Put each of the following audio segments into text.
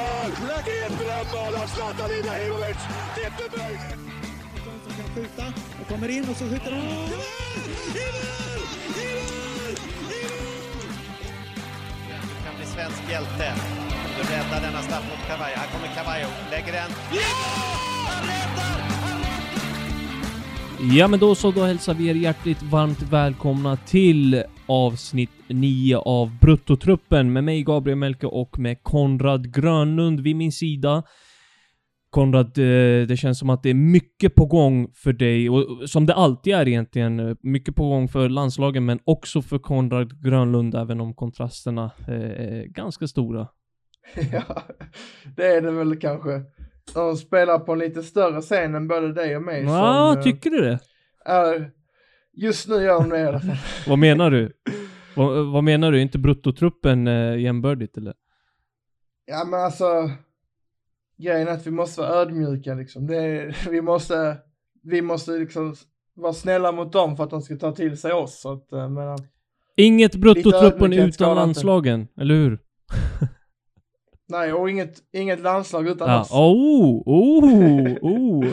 mål! Ett drömmål av Zlatan Ibrahimovic! Det är för mig! som kan skjuta och kommer in och så skjuter han. I mål! I mål! I mål! I mål! Du kan bli svensk hjälte. Du räddar denna straff mot Cavallo. Här kommer Cavallo, lägger den. Ja! Han räddar! Ja men då så, då hälsar vi er hjärtligt varmt välkomna till avsnitt 9 av Bruttotruppen med mig Gabriel Melke och med Konrad Grönlund vid min sida. Konrad, eh, det känns som att det är mycket på gång för dig, och som det alltid är egentligen. eh, Mycket på gång för landslagen, men också för Konrad Grönlund, även om kontrasterna eh, är ganska stora. Ja, det är det väl kanske. De spelar på en lite större scen än både dig och mig. Ja, tycker du det? är, just nu gör de det i alla fall. Vad menar du? vad, vad menar du? Inte Bruttotruppen eh, jämbördigt eller? Ja men alltså, grejen är att vi måste vara ödmjuka liksom. Det är, vi måste, vi måste liksom vara snälla mot dem för att de ska ta till sig oss. Så att, eh, men, Inget Bruttotruppen utan skadar inte. landslagen, eller hur? nej, och inget, inget landslag utan Ja. oss. Oh, oh, oh.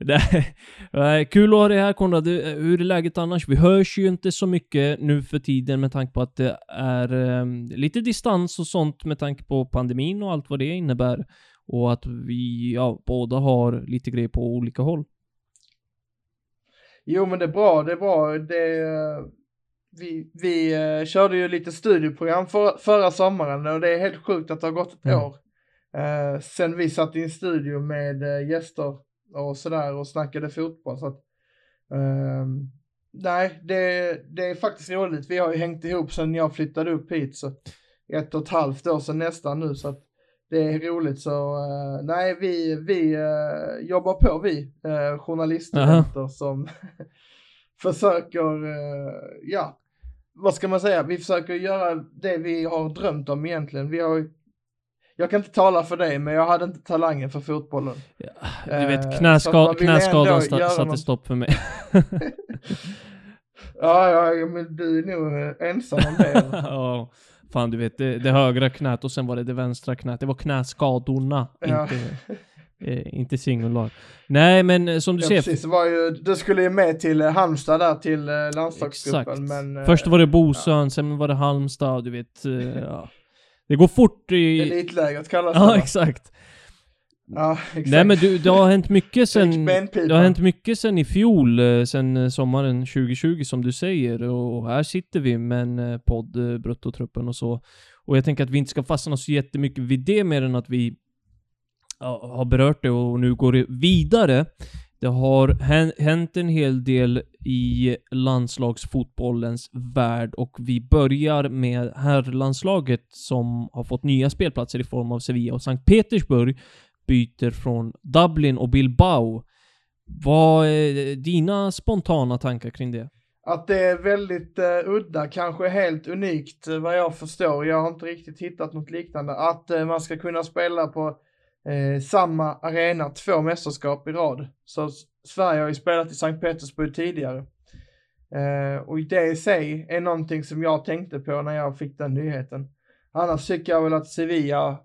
Kul att ha dig här Konrad. Eh, Hur är läget annars? Vi hörs ju inte så mycket nu för tiden med tanke på att det är eh, lite distans och sånt med tanke på pandemin och allt vad det innebär. Och att vi ja, båda har lite grejer på olika håll. Jo men det är bra, det är bra. Det, vi vi eh, körde ju lite studieprogram för, förra sommaren och det är helt sjukt att det har gått ett Mm. år. Eh, sen vi satt i en studio med eh, gäster och sådär och snackade fotboll. Så att, ehm, nej, det, det är faktiskt roligt. Vi har ju hängt ihop sen jag flyttade upp hit. Så ett och ett halvt år sedan nästan nu. Så att det är roligt. Så eh, nej, vi, vi eh, jobbar på vi, uh, journaliststudenter som försöker, eh, ja, vad ska man säga, vi försöker göra det vi har drömt om egentligen. Vi har jag kan inte tala för dig, men jag hade inte talangen för fotbollen. Du Eh, vet, att knäska knäskadan satte något- stopp för mig. Ja, ja, men du är nog eh, ensam om det. Ja, fan du vet, det, det högra knät och sen var det det vänstra knät. Det var knäskadorna, Ja. inte, eh, inte singular. Nej, men eh, som du Ja, ser, precis. Det var ju, du skulle ju med till eh, Halmstad där till eh, landslagsgruppen, men... eh, Först var det Bosön, sen var det Halmstad, du vet. eh, ja. Det går fort i... Elitlägret kallas det. Ja, exakt. Ja, exakt. Nej men du, det har hänt mycket sen... Det har hänt mycket sen i fjol, eh, sen eh, sommaren 2020 som du säger. Och här sitter vi med en eh, podd, Bruttotruppen och så. Och jag tänker att vi inte ska fastna så jättemycket vid det mer än att vi har berört det och nu går vidare. Det har hänt en hel del i landslagsfotbollens värld och vi börjar med herrlandslaget som har fått nya spelplatser i form av Sevilla och Sankt Petersburg byter från Dublin och Bilbao. Vad är dina spontana tankar kring det? Att det är väldigt uh, udda, kanske helt unikt eh, vad jag förstår. Jag har inte riktigt hittat något liknande. Att uh, man ska kunna spela på eh, samma arena två mästerskap i rad. Så Sverige har ju spelat i Sankt Petersburg tidigare. Eh, och det i sig är någonting som jag tänkte på när jag fick den nyheten. Annars tycker jag väl att Sevilla,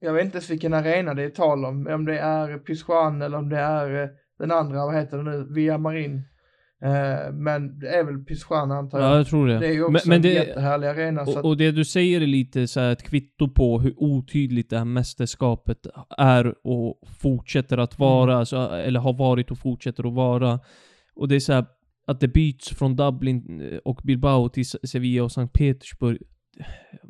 jag vet inte ens vilken arena det är tal om, om det är Pizjuan eller om det är eh, den andra, vad heter det nu, Via Marin. Eh, men det är väl Pizjuan antar jag. Ja, jag tror det. Det är ju Men- också men en det- jättehärlig arena. Och, att, och det du säger är lite så ett kvitto på hur otydligt det här mästerskapet är och fortsätter att vara, alltså, eller har varit och fortsätter att vara. Och det är så här att det byts från Dublin eh, och Bilbao till Se- Sevilla och Sankt Petersburg.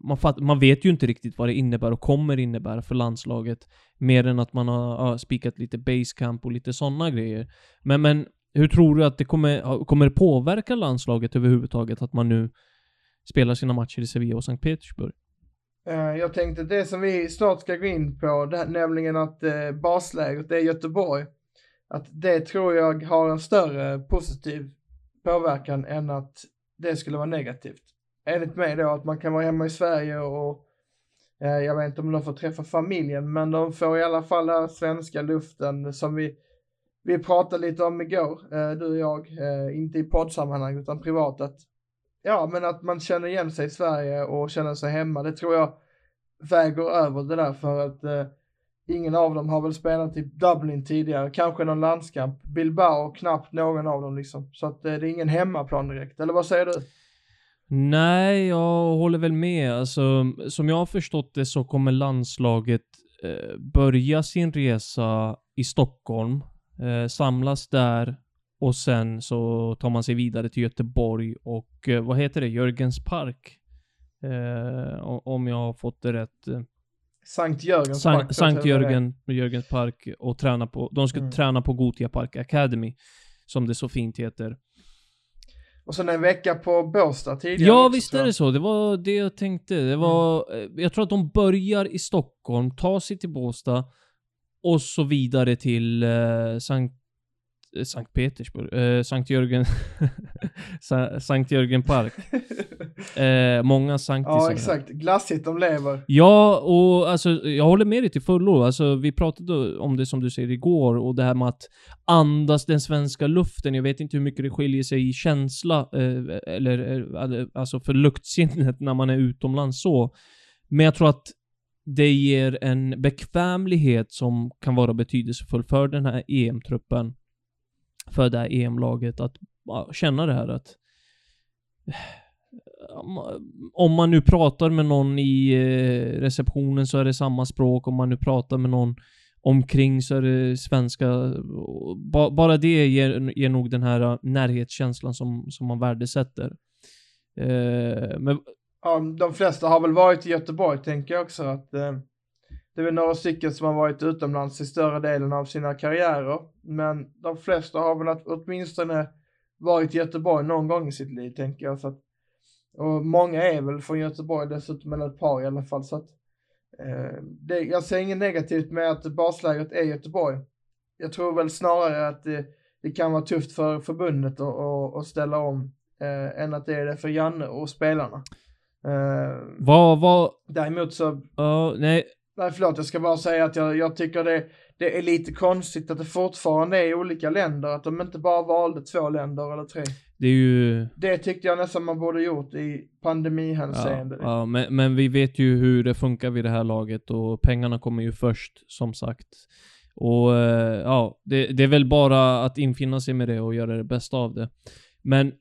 Man, fatt, man vet ju inte riktigt vad det innebär och kommer innebära för landslaget. Mer än att man har ja, spikat lite basecamp och lite sådana grejer. Men, men hur tror du att det kommer, kommer påverka landslaget överhuvudtaget att man nu spelar sina matcher i Sevilla och Sankt Petersburg? Eh, jag tänkte det som vi snart ska gå in på, det, nämligen att eh, basläget är Göteborg. Att det tror jag har en större positiv påverkan än att det skulle vara negativt. Enligt mig då att man kan vara hemma i Sverige och eh, jag vet inte om de får träffa familjen men de får i alla fall den svenska luften som vi vi pratade lite om igår, eh, du och jag, eh, inte i poddsammanhang utan privat att ja men att man känner igen sig i Sverige och känner sig hemma det tror jag väger över det där för att eh, ingen av dem har väl spelat i Dublin tidigare, kanske någon landskamp. Bilbao, knappt någon av dem liksom. Så att eh, det är ingen hemmaplan direkt, eller vad säger du? Nej, jag håller väl med. Alltså, som jag har förstått det så kommer landslaget eh, börja sin resa i Stockholm, eh, samlas där och sen så tar man sig vidare till Göteborg och eh, vad heter det? Jörgens park. Eh, om jag har fått det rätt. Eh, Sankt Jörgens Sankt, park, Sankt. Jörgen, Jörgens park och träna på, de ska Mm. träna på Gotia Park Academy. Som det så fint heter. Och sen en vecka på Båstad tidigare Ja, också, visst är det så. Det var det jag tänkte. Det var, Mm. jag tror att de börjar i Stockholm, tar sig till Båstad och så vidare till eh, Sankt, eh, Sankt Petersburg, eh, Sankt Jörgen, Sa- Sankt Jörgen Park. Eh, många sanktisar. Ja, exakt. Glassigt de lever. Ja, och alltså jag håller med dig till fullo. Alltså vi pratade om det som du säger igår och det här med att andas den svenska luften. Jag vet inte hur mycket det skiljer sig i känsla eh, eller eh, alltså för luktsinnet när man är utomlands så. Men jag tror att det ger en bekvämlighet som kan vara betydelsefull för den här EM-truppen. För det här EM-laget att känna det här att eh, om man nu pratar med någon i eh, receptionen så är det samma språk. Om man nu pratar med någon omkring så är det svenska. Bara det ger, ger nog den här eh, närhetskänslan som, som man värdesätter. Men Ja, de flesta har väl varit i Göteborg, tänker jag också. att eh, Det är väl några stycken som har varit utomlands i större delen av sina karriärer. Men de flesta har väl att, åtminstone varit i Göteborg någon gång i sitt liv, tänker jag. Så att, och många är väl från Göteborg dessutom, eller ett par i alla fall. Så att, eh, det, jag ser inget negativt med att baslägret är Göteborg. Jag tror väl snarare att det, det kan vara tufft för förbundet att, att ställa om eh, än att det är det för Janne och spelarna. Eh, vad, vad, däremot så, ja, nej, nej förlåt, jag ska bara säga att jag, jag tycker det, det är lite konstigt att det fortfarande är olika länder, att de inte bara valde två länder eller tre. det är ju... Det tyckte jag nästan man borde gjort i pandemihänseende. Ja, ja men, men vi vet ju hur det funkar vid det här laget och pengarna kommer ju först, som sagt. Och eh, ja, det, det är väl bara att infinna sig med det och göra det bästa av det. Men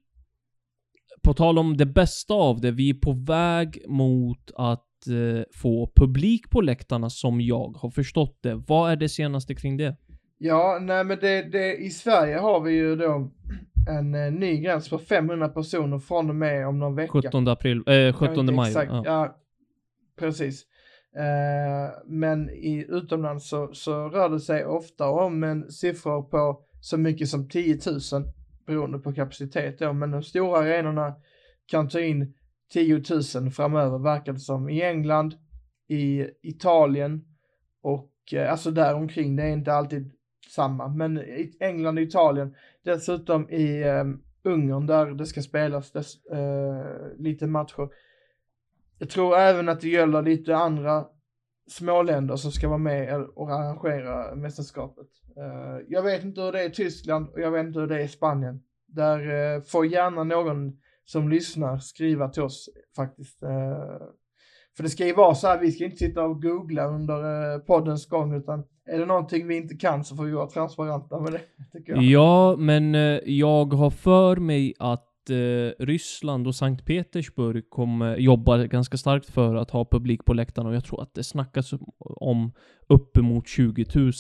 på tal om det bästa av det, vi är på väg mot att eh, få publik på läktarna som jag har förstått det. Vad är det senaste kring det? Ja, nej men det, det, i Sverige har vi ju då en eh, ny gräns på 500 personer från och med om någon vecka. 17 april, eh, Jag vet 17 inte maj. Exakt, Ja. ja. precis. Eh, men i utomlands så, så rör det sig ofta om en siffror på så mycket som 10 000 beroende på kapacitet då. Men de stora arenorna kan ta in 10 000 framöver verkar det som. I England, i Italien och eh, alltså där omkring. Det är inte alltid samma. Men i England och Italien. Dessutom i um, Ungern där det ska spelas dess, uh, lite matcher. Jag tror även att det gäller lite andra småländer som ska vara med och arrangera mästerskapet. Eh, jag vet inte hur det är i Tyskland och jag vet inte hur det är i Spanien. Där eh, får gärna någon som lyssnar skriva till oss faktiskt. Eh, för det ska ju vara så här, vi ska inte sitta och googla under poddens gång utan är det någonting vi inte kan så får vi vara transparenta med det. Tycker jag. Ja, men jag har för mig att eh, Ryssland och Sankt Petersburg kommer jobba ganska starkt för att ha publik på läktarna och jag tror att det snackas om uppemot 20 000.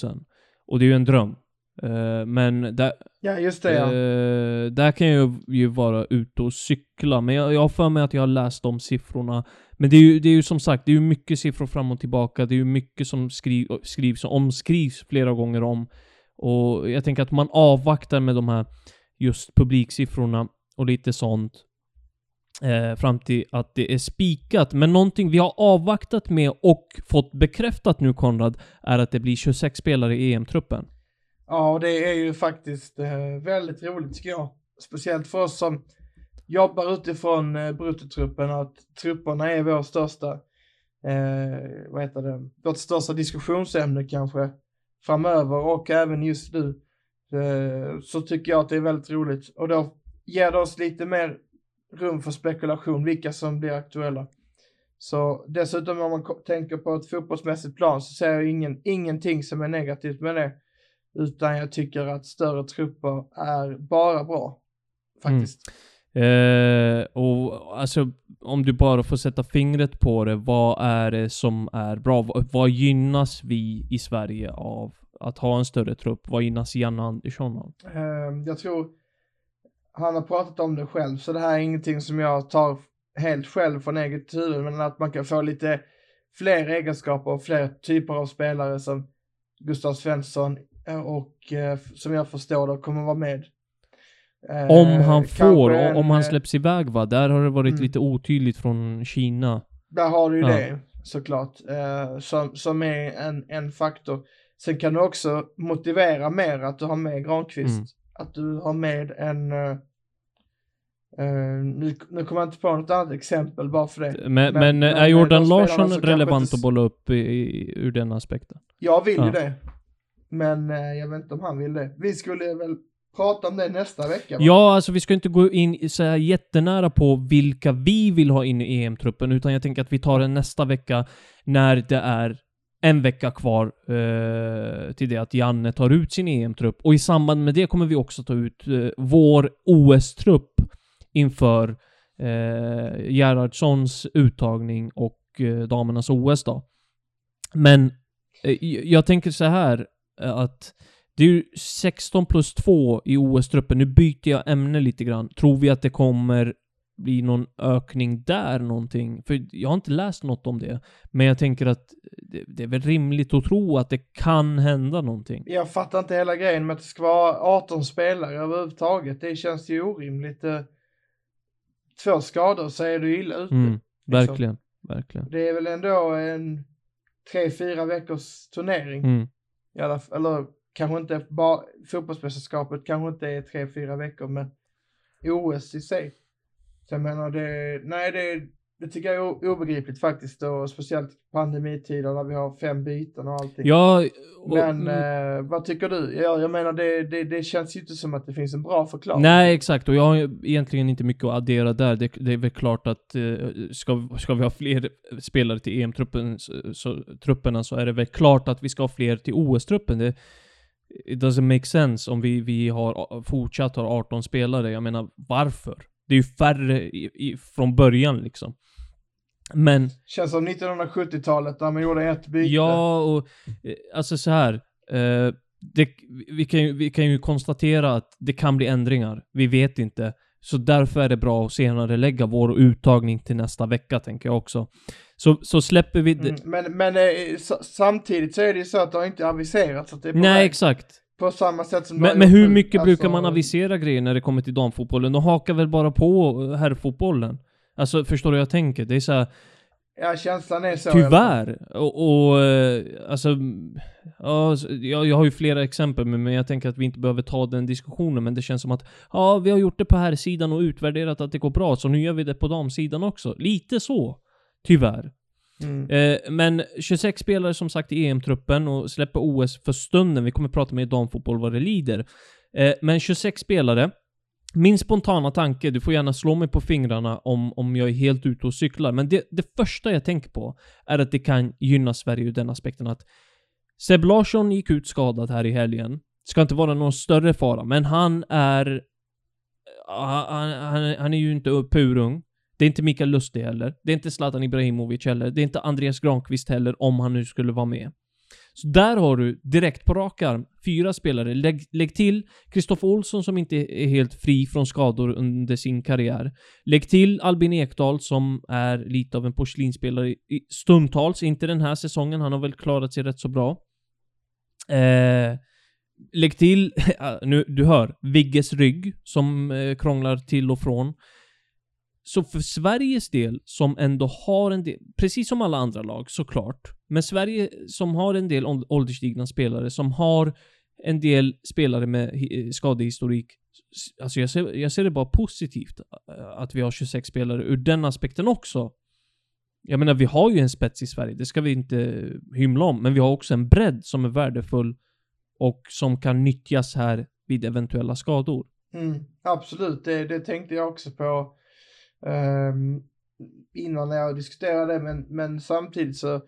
Och det är ju en dröm. Eh, men där, Ja, just det ja. eh, där kan jag ju vara ute och cykla. Men jag, jag har för mig att jag har läst de siffrorna. Men det är ju, det är ju som sagt, det är ju mycket siffror fram och tillbaka. Det är ju mycket som skriv, skrivs och omskrivs flera gånger om. Och jag tänker att man avvaktar med de här just publiksiffrorna och lite sånt. Eh, fram till att det är spikat. Men någonting vi har avvaktat med och fått bekräftat nu Konrad, är att det blir 26 spelare i EM-truppen. Ja, och det är ju faktiskt eh, väldigt roligt tycker jag. Speciellt för oss som jobbar utifrån eh, bruttotruppen, att trupperna är vår största, eh, vad heter det, vårt största diskussionsämne kanske framöver och även just nu. Eh, så tycker jag att det är väldigt roligt och då ger det oss lite mer rum för spekulation, vilka som blir aktuella. Så dessutom om man tänker på ett fotbollsmässigt plan så ser jag ingen, ingenting som är negativt med det. Utan jag tycker att större trupper är bara bra. Faktiskt. Eh, och alltså, om du bara får sätta fingret på det, vad är det som är bra? Vad, gynnas vi i Sverige av att ha en större trupp? Vad gynnas Janne Andersson av? Ehm, jag tror han har pratat om det själv, så det här är ingenting som jag tar helt själv från eget huvud, men att man kan få lite fler egenskaper och fler typer av spelare som Gustav Svensson eh, och eh, som jag förstår det kommer vara med. Eh, Om han får, en, om han släpps iväg va? Där har det varit Mm. lite otydligt från Kina. Där har du ju Ja. det såklart, eh, som, som är en, en faktor. Sen kan du också motivera mer att du har med Granqvist. Mm. Att du har med en... eh, eh, nu, nu kommer jag inte på något annat exempel bara för det. Men, men, Men- är men Jordan Larsson relevant att bolla upp i, i, ur den aspekten? Jag vill ju Ja. det. Men eh, jag vet inte om han vill det. Vi skulle väl prata om det nästa vecka va? Ja, alltså vi ska inte gå in så här jättenära på vilka vi vill ha in i EM-truppen, utan jag tänker att vi tar den nästa vecka när det är en vecka kvar eh, till det att Janne tar ut sin EM-trupp. Och i samband med det kommer vi också ta ut eh, vår OS-trupp inför eh, Gerhardssons uttagning och eh, damernas OS då. Men eh, jag tänker så här eh, att det är ju 16 plus 2 i OS-truppen. Nu byter jag ämne lite grann. Tror vi att det kommer bli någon ökning där någonting? För jag har inte läst något om det. Men jag tänker att det, det är väl rimligt att tro att det kan hända någonting. Jag fattar inte hela grejen med att det ska vara 18 spelare överhuvudtaget. Det känns ju orimligt. eh. Två skador så är du illa ute. Mm, verkligen, verkligen. Det är väl ändå en tre, fyra veckors turnering. Mm. I alla, eller kanske inte bara fotbollsmästerskapet kanske inte är tre, fyra veckor, men OS i sig. Så jag menar det, nej det, det tycker jag är obegripligt faktiskt och speciellt pandemitider när vi har fem byten och allting. Ja, och, Men eh, vad tycker du? Ja, jag menar det, det, det känns ju inte som att det finns en bra förklaring. Nej, exakt. Och jag har egentligen inte mycket att addera där. Det, det är väl klart att eh, ska, ska vi ha fler spelare till EM-truppen, så, så, trupperna, så är det väl klart att vi ska ha fler till OS-truppen. It doesn't make sense om vi, vi har fortsatt har 18 spelare. Jag menar, varför? Det är ju färre i, i, från början liksom. Men Känns som 1970-talet när man gjorde ett byte. Ja, och eh, alltså så här. Eh, det, vi, kan ju, vi kan ju konstatera att det kan bli ändringar. Vi vet inte. Så därför är det bra att senare lägga vår uttagning till nästa vecka, tänker jag också. Så, så släpper vi det. Mm, men men eh, samtidigt så är det ju så att det har inte aviserats att det är på Nej, väg. exakt. På samma sätt som Men, men hur mycket brukar Alltså, man avisera grejer när det kommer till damfotbollen? De hakar väl bara på herrfotbollen? Alltså, förstår du vad jag tänker? Det är så här, Ja, känslan är så. Tyvärr. Och, och eh, alltså, ja, jag, jag har ju flera exempel, men jag tänker att vi inte behöver ta den diskussionen, men det känns som att, ja, vi har gjort det på här sidan och utvärderat att det går bra, så nu gör vi det på damsidan också. Lite så. Tyvärr. Mm. Eh, men 26 spelare som sagt i EM-truppen och släpper OS för stunden. Vi kommer prata mer damfotboll vad det lider. Eh, men 26 spelare. Min spontana tanke, du får gärna slå mig på fingrarna om, om jag är helt ute och cyklar, men det, det första jag tänker på är att det kan gynna Sverige ur den aspekten att Seb Larsson gick ut skadad här i helgen. Ska inte vara någon större fara, men han är... Ah, han, han, han är ju inte purung. Det är inte Mikael Lustig heller. Det är inte Zlatan Ibrahimovic heller. Det är inte Andreas Granqvist heller, om han nu skulle vara med. Så där har du direkt på rak arm fyra spelare. Lägg, lägg till Kristoffer Olsson som inte är helt fri från skador under sin karriär. Lägg till Albin Ekdal som är lite av en porslinsspelare i stundtals, inte den här säsongen. Han har väl klarat sig rätt så bra. Eh, lägg till, nu, du hör, Vigges rygg som eh, krånglar till och från. Så för Sveriges del, som ändå har en del, precis som alla andra lag såklart, men Sverige som har en del ålderstigna spelare, som har en del spelare med eh, skadehistorik, alltså jag ser, jag ser det bara positivt eh, att vi har 26 spelare ur den aspekten också. Jag menar, vi har ju en spets i Sverige, det ska vi inte hymla om, men vi har också en bredd som är värdefull och som kan nyttjas här vid eventuella skador. Mm, absolut, det, det tänkte jag också på. Ehm, innan när jag diskuterade det, men, men samtidigt så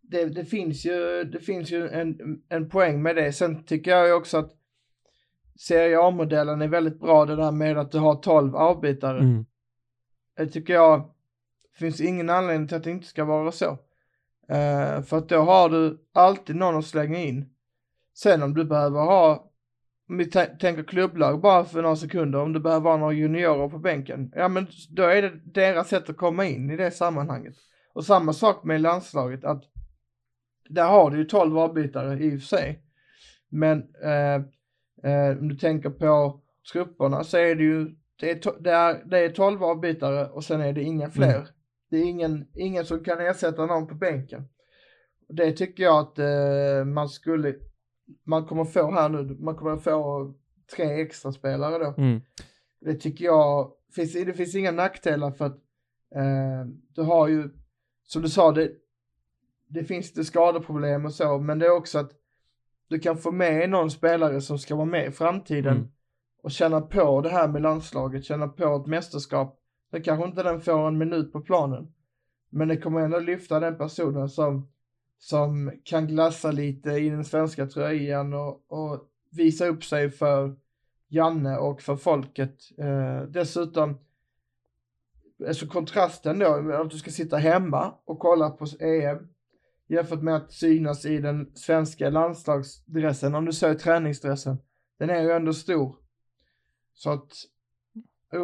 det, det finns ju, det finns ju en, en poäng med det. Sen tycker jag ju också att Serie A-modellen är väldigt bra det där med att du har 12 avbytare. Mm. Det tycker jag finns ingen anledning till att det inte ska vara så. Eh, för att då har du alltid någon att slänga in. Sen om du behöver ha, om vi tä- tänker klubblag bara för några sekunder, om du behöver ha några juniorer på bänken, ja men då är det deras sätt att komma in i det sammanhanget. Och samma sak med landslaget, att där har du ju 12 avbytare i och för sig. Men eh, eh, om du tänker på trupperna så är det ju, det är, det är, det är 12 avbytare och sen är det inga fler. Mm. Det är ingen, ingen som kan ersätta någon på bänken. Det tycker jag att eh, man skulle, man kommer få här nu, man kommer få tre extra spelare då. Mm. Det tycker jag, finns, det finns inga nackdelar för att eh, du har ju, som du sa, det, det finns det skadeproblem och så, men det är också att du kan få med någon spelare som ska vara med i framtiden Mm. och känna på det här med landslaget, känna på ett mästerskap. Då kanske inte den får en minut på planen, men det kommer ändå lyfta den personen som, som kan glassa lite i den svenska tröjan och, och visa upp sig för Janne och för folket. Eh, dessutom, alltså kontrasten då, att du ska sitta hemma och kolla på EM jämfört med att synas i den svenska landslagsdressen, om du säger träningsdressen, den är ju ändå stor. Så att,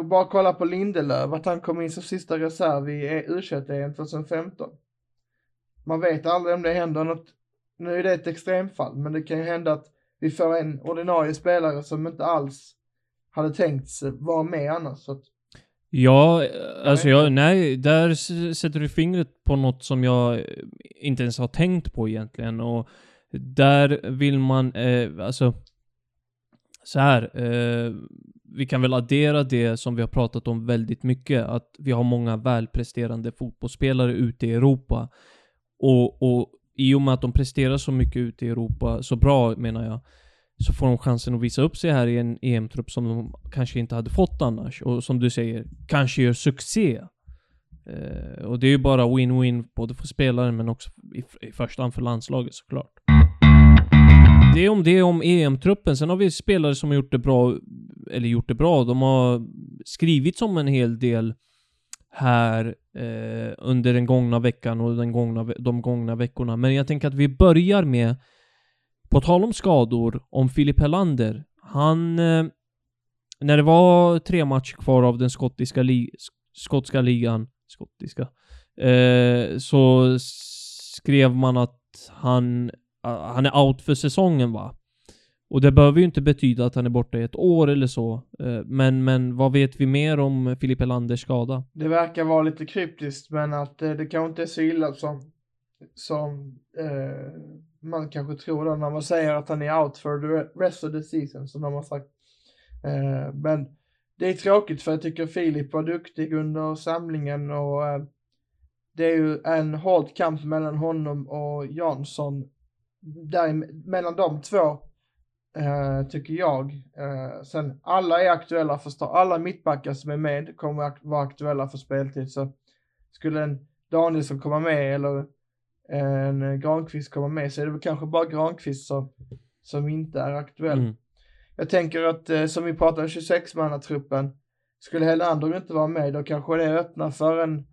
bara kolla på Lindelöf, att han kom in som sista reserv i e U21-EM 2015. Man vet aldrig om det händer något, nu är det ett extremfall, men det kan ju hända att vi får en ordinarie spelare som inte alls hade tänkt vara med annars. Så att, Ja, alltså jag, nej, där sätter du fingret på något som jag eh, inte ens har tänkt på egentligen och där vill man, eh, alltså så här, eh, vi kan väl addera det som vi har pratat om väldigt mycket, att vi har många välpresterande fotbollsspelare ute i Europa. Och, och i och med att de presterar så mycket ute i Europa, så bra menar jag, så får de chansen att visa upp sig här i en EM-trupp som de kanske inte hade fått annars. Och som du säger, kanske gör succé. Eh, och det är ju bara win-win både för spelaren men också i, i första hand för landslaget såklart. Det är om det om EM-truppen. Sen har vi spelare som har gjort det bra, eller gjort det bra. De har skrivit om en hel del här eh, under den gångna veckan och den gångna, de gångna veckorna. Men jag tänker att vi börjar med, på tal om skador, om Filip Helander. Han, eh, när det var tre matcher kvar av den skottiska li skotska ligan, skottiska, eh, så skrev man att han, han är out för säsongen va? Och det behöver ju inte betyda att han är borta i ett år eller så. Eh, men, men vad vet vi mer om Filip Helanders skada? det verkar vara lite kryptiskt, men att eh, det kanske inte är så illa som, som eh, man kanske tror då när man säger att han är out for the rest of the season, som de har sagt. Eh, men det är tråkigt för jag tycker Filip var duktig under samlingen och eh, det är ju en hård kamp mellan honom och Jansson. Där, mellan de två, eh, tycker jag. Eh, sen alla är aktuella för. Alla mittbackar som är med kommer att vara aktuella för speltid. Så skulle en Danielsson komma med eller en Granqvist komma med så är det väl kanske bara Granqvist som, som inte är aktuell. Mm. Jag tänker att eh, som vi pratade 26-mannatruppen, skulle Helander inte vara med då kanske det öppnar för en,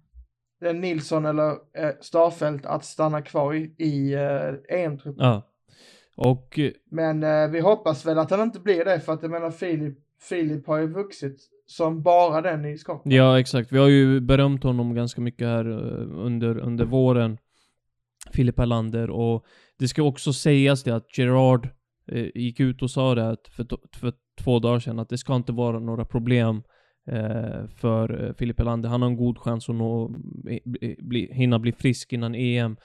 en Nilsson eller eh, Starfelt att stanna kvar i, i eh, EM-truppen. Ja. Och eh, Men eh, vi hoppas väl att han inte blir det för att jag menar Filip, Filip har ju vuxit som bara den i Skottland. Ja, exakt. Vi har ju berömt honom ganska mycket här eh, under, under våren. Filip Helander och det ska också sägas det att Gerard eh, gick ut och sa det för, för två dagar sedan att det ska inte vara några problem eh, för eh, Filip Helander. Han har en god chans att nå, bli, hinna bli frisk innan EM.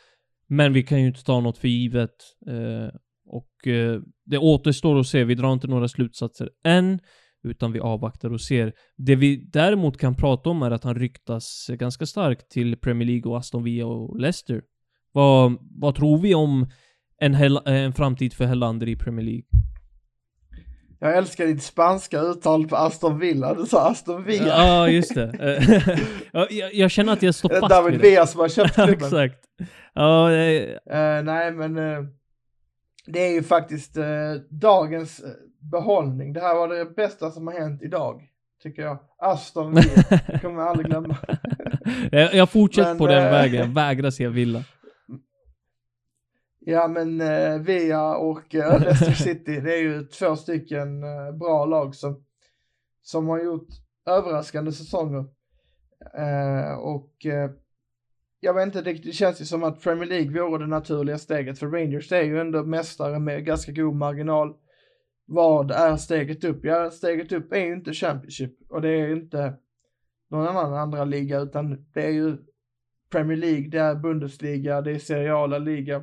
Men vi kan ju inte ta något för givet. Eh, och eh, det återstår att se. Vi drar inte några slutsatser än. Utan vi avvaktar och ser. Det vi däremot kan prata om är att han ryktas ganska starkt till Premier League och Aston Villa och Leicester. Vad, vad tror vi om en, Hel- en framtid för Hellander i Premier League? Jag älskar ditt spanska uttal på Aston Villa. Du sa Aston Villa. Ja, just det. Eh, ja, jag, jag känner att jag står Det fast David vid det. Villa som har köpt klubben. Exakt. Ja, eh, Eh, nej, men eh, det är ju faktiskt eh, dagens eh, behållning. Det här var det bästa som har hänt idag, tycker jag. Aston Villa, det kommer jag aldrig glömma. jag, jag fortsätter på den eh, vägen. Vägrar se Villa. Ja, men eh, Villa och eh, Leicester City, det är ju två stycken eh, bra lag som, som har gjort överraskande säsonger. Eh, och jag vet inte, det, det känns ju som att Premier League vore det naturliga steget, för Rangers är ju ändå mästare med ganska god marginal. Vad är steget upp? Ja, steget upp är ju inte Championship och det är inte någon annan andra liga, utan det är ju Premier League, det är Bundesliga, det är seriala liga.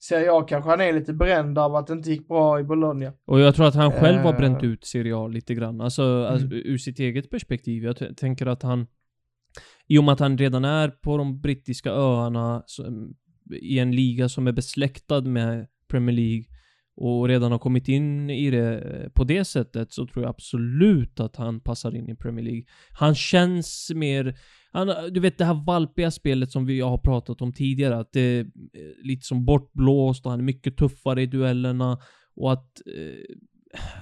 Serie A kanske han är lite bränd av att det inte gick bra i Bologna. Och jag tror att han själv har Eh. bränt ut Serie A lite grann. Alltså, alltså Mm. ur sitt eget perspektiv. Jag tänker att han, i och med att han redan är på de brittiska öarna, som, mm, i en liga som är besläktad med Premier League, och redan har kommit in i det eh, på det sättet, så tror jag absolut att han passar in i Premier League. Han känns mer, han, du vet det här valpiga spelet som vi har pratat om tidigare, att det är lite som bortblåst och han är mycket tuffare i duellerna. Och att eh,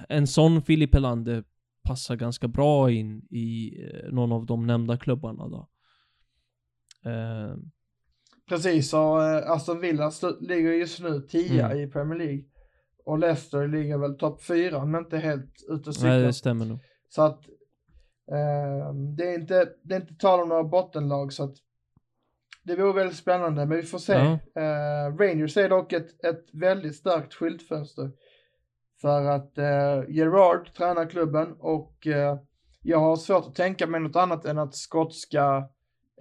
en sån Filip Helander passar ganska bra in i eh, någon av de nämnda klubbarna då. Eh, Precis, och eh, Aston Villa ligger just nu 10 Mm. i Premier League. Och Leicester ligger väl topp 4, men inte helt ute och cyklar. nej, det stämmer nog. Så att eh, det, är inte, det är inte tal om några bottenlag så att det vore väldigt spännande, men vi får se. Ja. Eh, Rangers är dock ett, ett väldigt starkt skyltfönster. För att eh, Gerard tränar klubben och eh, jag har svårt att tänka mig något annat än att skotska,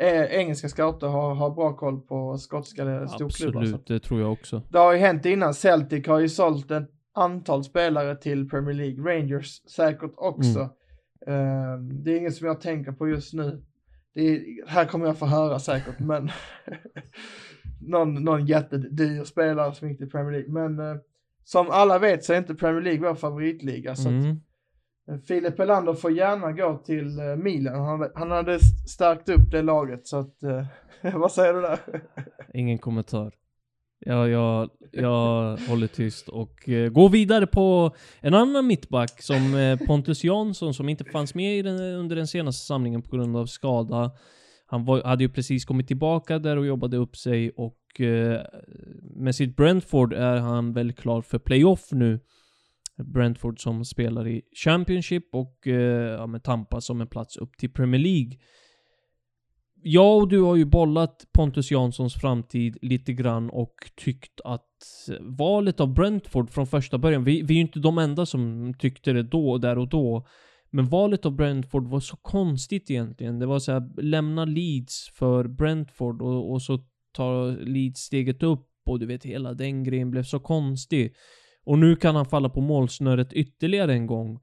eh, engelska scouter har, har bra koll på skotska storklubbar. Så Absolut, det tror jag också. det har ju hänt innan. Celtic har ju sålt ett antal spelare till Premier League. Rangers säkert också. Eh, det är inget som jag tänker på just nu. Det är, här kommer jag få höra säkert, men någon, någon jättedyr spelare som gick till Premier League. Men eh, som alla vet så är inte Premier League vår favoritliga. Så Mm. Filip Helander får gärna gå till eh, Milan. Han, hade- han hade stärkt upp det laget så att, eh, vad säger du där? Ingen kommentar. Jag, jag, jag håller tyst och eh, går vidare på en annan mittback som eh, Pontus Jansson som inte fanns med i den, under den senaste samlingen på grund av skada. Han var, hade ju precis kommit tillbaka där och jobbade upp sig och eh, med sitt Brentford är han väl klar för playoff nu. Brentford som spelar i Championship och eh, ja, med Tampa som en plats upp till Premier League. Jag och du har ju bollat Pontus Janssons framtid lite grann och tyckt att valet av Brentford från första början, vi, vi är ju inte de enda som tyckte det då, där och då. Men valet av Brentford var så konstigt egentligen. Det var så här, lämna Leeds för Brentford och, och så tar Leeds steget upp och du vet hela den grejen blev så konstig. Och nu kan han falla på målsnöret ytterligare en gång.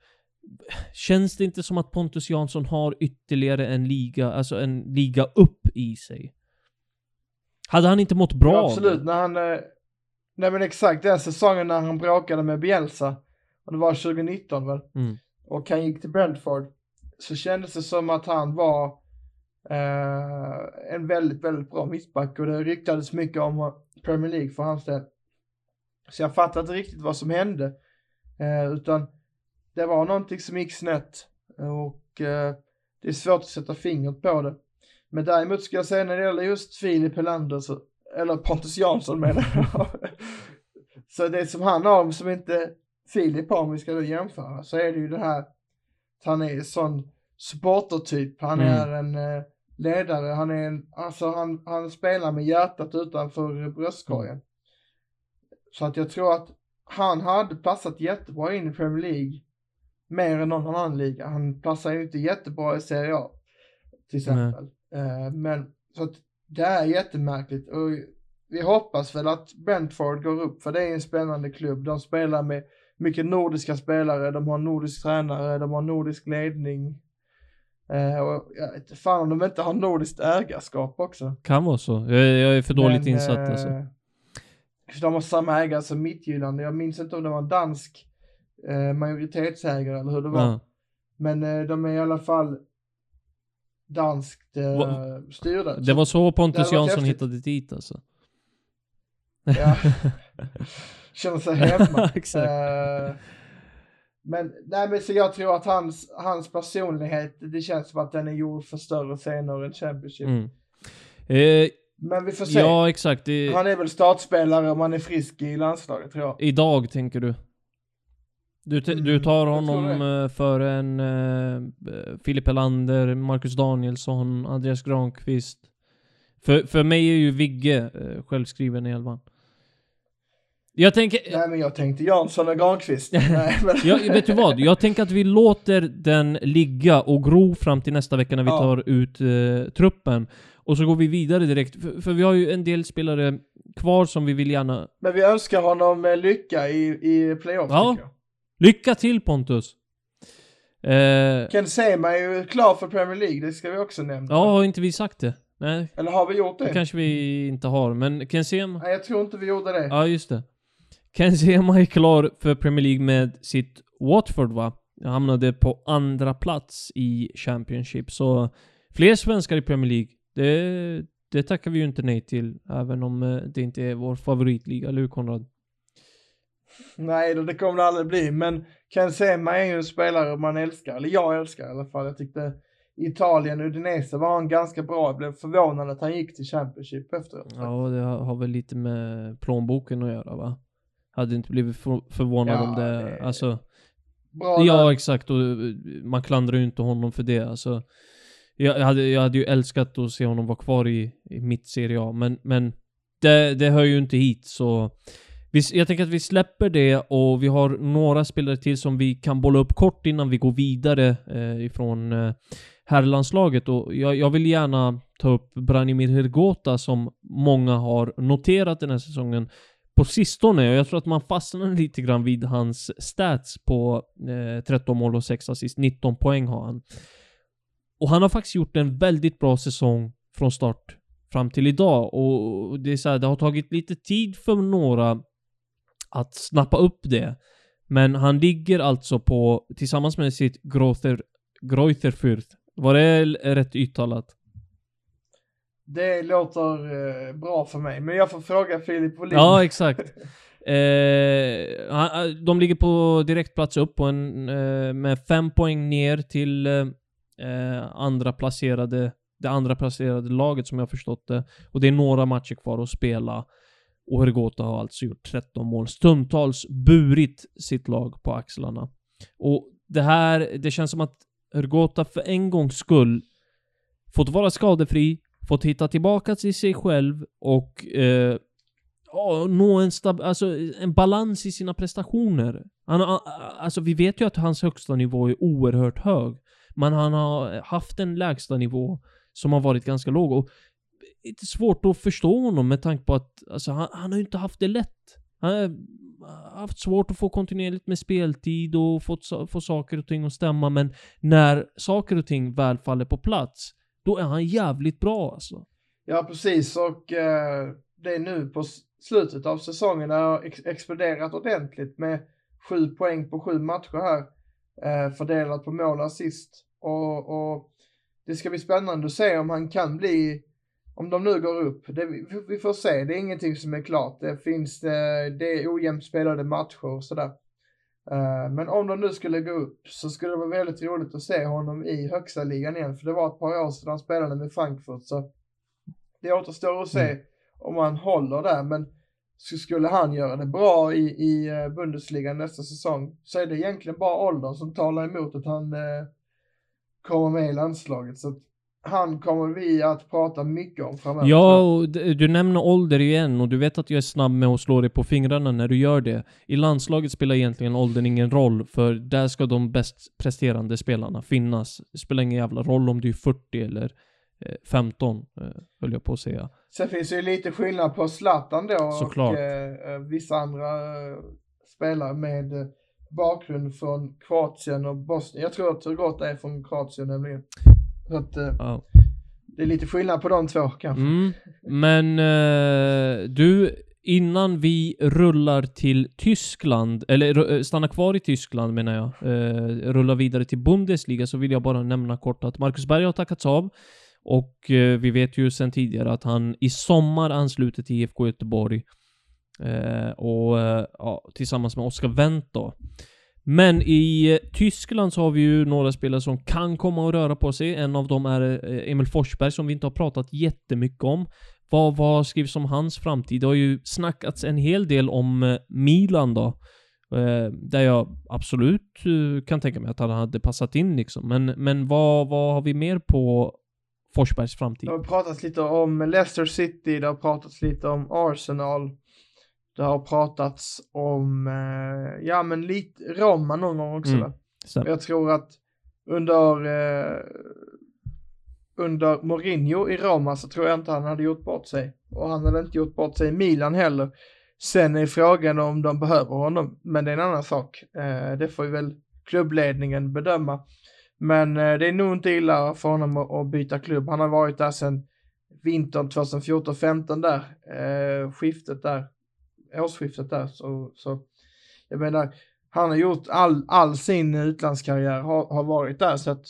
Känns det inte som att Pontus Jansson har ytterligare en liga, alltså en liga upp i sig? Hade han inte mått bra Ja, absolut, när han, eh, nej men exakt den säsongen när han bråkade med Bielsa, och det var 2019 väl, Mm. och han gick till Brentford, så kändes det som att han var eh, en väldigt, väldigt bra mittback och det ryktades mycket om Premier League för hans del. Så jag fattar inte riktigt vad som hände, eh, utan det var någonting som gick snett och eh, det är svårt att sätta fingret på det. Men däremot ska jag säga när det gäller just Filip Helander, så, eller Pontus Jansson menar jag. så det som han har som inte Filip har, om vi ska då jämföra, så är det ju det här att han är sån supportertyp. Han Mm. är en eh, ledare, han är en, alltså han, han spelar med hjärtat utanför bröstkorgen. Så att jag tror att han hade passat jättebra in i Premier League. Mer än någon annan liga. Han passar ju inte jättebra i Serie A. Till exempel. Eh, men så att det är jättemärkligt. Och vi hoppas väl att Brentford går upp. För det är en spännande klubb. De spelar med mycket nordiska spelare. De har nordisk tränare. De har nordisk ledning. Eh, och jag vet fan om de inte har nordiskt ägarskap också. Kan vara så. Jag, jag är för dåligt Men, insatt eh, alltså. De har samma ägare som Mittjylland. Jag minns inte om det var en dansk eh, majoritetsägare eller hur det var. Ja. Men eh, de är i alla fall danskt eh, Va- styrda. Det var så Pontus Jansson hittade dit alltså. Ja. Känner sig hemma. Exakt. Eh, men, nej men så jag tror att hans, hans personlighet, det känns som att den är gjord för större scener än Championship. Mm. Eh, Men vi får se. ja, exakt. Det, Han är väl startspelare om han är frisk i landslaget tror jag. Idag tänker du? Du, Mm, du tar honom eh, för en eh, Filip Helander, Marcus Danielsson, Andreas Granqvist. För, för mig är ju Vigge eh, självskriven i elvan. Jag tänker... Nej men jag tänkte Jansson och Granqvist. nej, men... Jag, vet du vad? Jag tänker att vi låter den ligga och gro fram till nästa vecka när vi Ja. tar ut eh, truppen. Och så går vi vidare direkt. För, för vi har ju en del spelare kvar som vi vill gärna... men vi önskar honom eh, lycka i, i playoff Ja. tycker jag. Lycka till Pontus! Eh, Ken Sema är ju klar för Premier League, det ska vi också nämna. ja, har inte vi sagt det? Nej, Eller har vi gjort det? det kanske vi inte har. Men Ken Sema... Nej jag tror inte vi gjorde det. Ja, just det. Ken Sema är klar för Premier League med sitt Watford va? Han hamnade på andra plats i Championship, så fler svenskar i Premier League. Det, det tackar vi ju inte nej till, även om eh, det inte är vår favoritliga, eller hur Konrad? Nej, det kommer det aldrig bli. Men Ken Sema är ju en spelare man älskar, eller jag älskar i alla fall. Jag tyckte Italien, Udinese var han ganska bra. Jag blev förvånad att han gick till Championship efteråt. Ja, det har väl lite med plånboken att göra va? Hade inte blivit för, förvånad Ja, om det, det- alltså Bra Ja, där. exakt. Och eh, man klandrar ju inte honom för det. Alltså, jag, hade, jag hade ju älskat att se honom vara kvar i, i mitt Serie A, men, men det, det hör ju inte hit, så... Vi, jag tänker att vi släpper det och vi har några spelare till som vi kan bolla upp kort innan vi går vidare eh, ifrån eh, herrlandslaget. Och jag, jag vill gärna ta upp Branimir Hrgota som många har noterat den här säsongen på sistone. Och jag tror att man fastnar lite grann vid hans stats på eh, 13 mål och 6 assist. 19 poäng har han. Och han har faktiskt gjort en väldigt bra säsong från start fram till idag. Och det är så här, det har tagit lite tid för några att snappa upp det. Men han ligger alltså på, tillsammans med sitt Grother, Greuterfürth. Var det rätt uttalat? Det låter eh, bra för mig. Men jag får fråga Filip Wåhlin. Ja, exakt. Eh, han- de ligger på direktplats upp på en, eh, med fem poäng ner till eh, eh, andra placerade, det andra placerade laget som jag förstått det. Och det är några matcher kvar att spela. Och Hergota har alltså gjort 13 mål. Stundtals burit sitt lag på axlarna. Och det här, det känns som att Hergota för en gångs skull fått vara skadefri, fått hitta tillbaka till sig själv och eh, oh, nå en, stab- alltså, en balans i sina prestationer. Han alltså vi vet ju att hans högsta nivå är oerhört hög. Men han har haft en lägsta nivå som har varit ganska låg. Och det är lite svårt att förstå honom med tanke på att alltså, han, han har ju inte haft det lätt. Han har haft svårt att få kontinuerligt med speltid och fått, få saker och ting att stämma. Men när saker och ting väl faller på plats, då är han jävligt bra alltså. Ja, precis. Och eh, det är nu på slutet av säsongen det har ex- exploderat ordentligt med sju poäng på sju matcher här. Eh, fördelat på mål och assist. Och, och det ska bli spännande att se om han kan bli, om de nu går upp. Det, vi, får se, det är ingenting som är klart. Det finns, eh, det är ojämnt spelade matcher och sådär. Eh, men om de nu skulle gå upp så skulle det vara väldigt roligt att se honom i högsta ligan igen. För det var ett par år sedan han spelade med Frankfurt. Så det återstår att se Mm. om han håller där. Men så skulle han göra det bra i, i eh, Bundesliga nästa säsong så är det egentligen bara åldern som talar emot att han eh, kommer med i landslaget. Så han kommer vi att prata mycket om framöver. Ja, och du nämner ålder igen och du vet att jag är snabb med att slå dig på fingrarna när du gör det. I landslaget spelar egentligen åldern ingen roll, för där ska de bäst presterande spelarna finnas. Det spelar ingen jävla roll om du är 40 eller eh, 15, eh, höll jag på att säga. Sen finns det ju lite skillnad på Zlatan då Såklart. och eh, eh, vissa andra eh, spelare med eh, bakgrund från Kroatien och Bosnien. Jag tror att Turgota är från Kroatien nämligen. Så att eh, Ja. det är lite skillnad på de två kanske. Mm. Men eh, du, innan vi rullar till Tyskland, eller stannar kvar i Tyskland menar jag, eh, rullar vidare till Bundesliga så vill jag bara nämna kort att Marcus Berg har tackats av. Och eh, vi vet ju sedan tidigare att han i sommar ansluter till IFK Göteborg. Eh, och eh, ja, tillsammans med Oskar Wendt då. Men i Tyskland så har vi ju några spelare som kan komma och röra på sig. En av dem är Emil Forsberg som vi inte har pratat jättemycket om. Vad, vad skrivs om hans framtid? Det har ju snackats en hel del om Milan då. Där jag absolut kan tänka mig att han hade passat in liksom. Men, men vad, vad har vi mer på Forsbergs framtid? Det har pratats lite om Leicester City, det har pratats lite om Arsenal. Det har pratats om, eh, ja men lite Roma någon gång också Mm. Jag tror att under, eh, under Mourinho i Roma så tror jag inte han hade gjort bort sig. Och han hade inte gjort bort sig i Milan heller. Sen är frågan om de behöver honom, men det är en annan sak. Eh, det får ju väl klubbledningen bedöma. Men eh, det är nog inte illa för honom att, att byta klubb. Han har varit där sedan vintern 2014-15 där, eh, skiftet där, årsskiftet där. Så, så jag menar, han har gjort all, all sin utlandskarriär, har, har varit där så att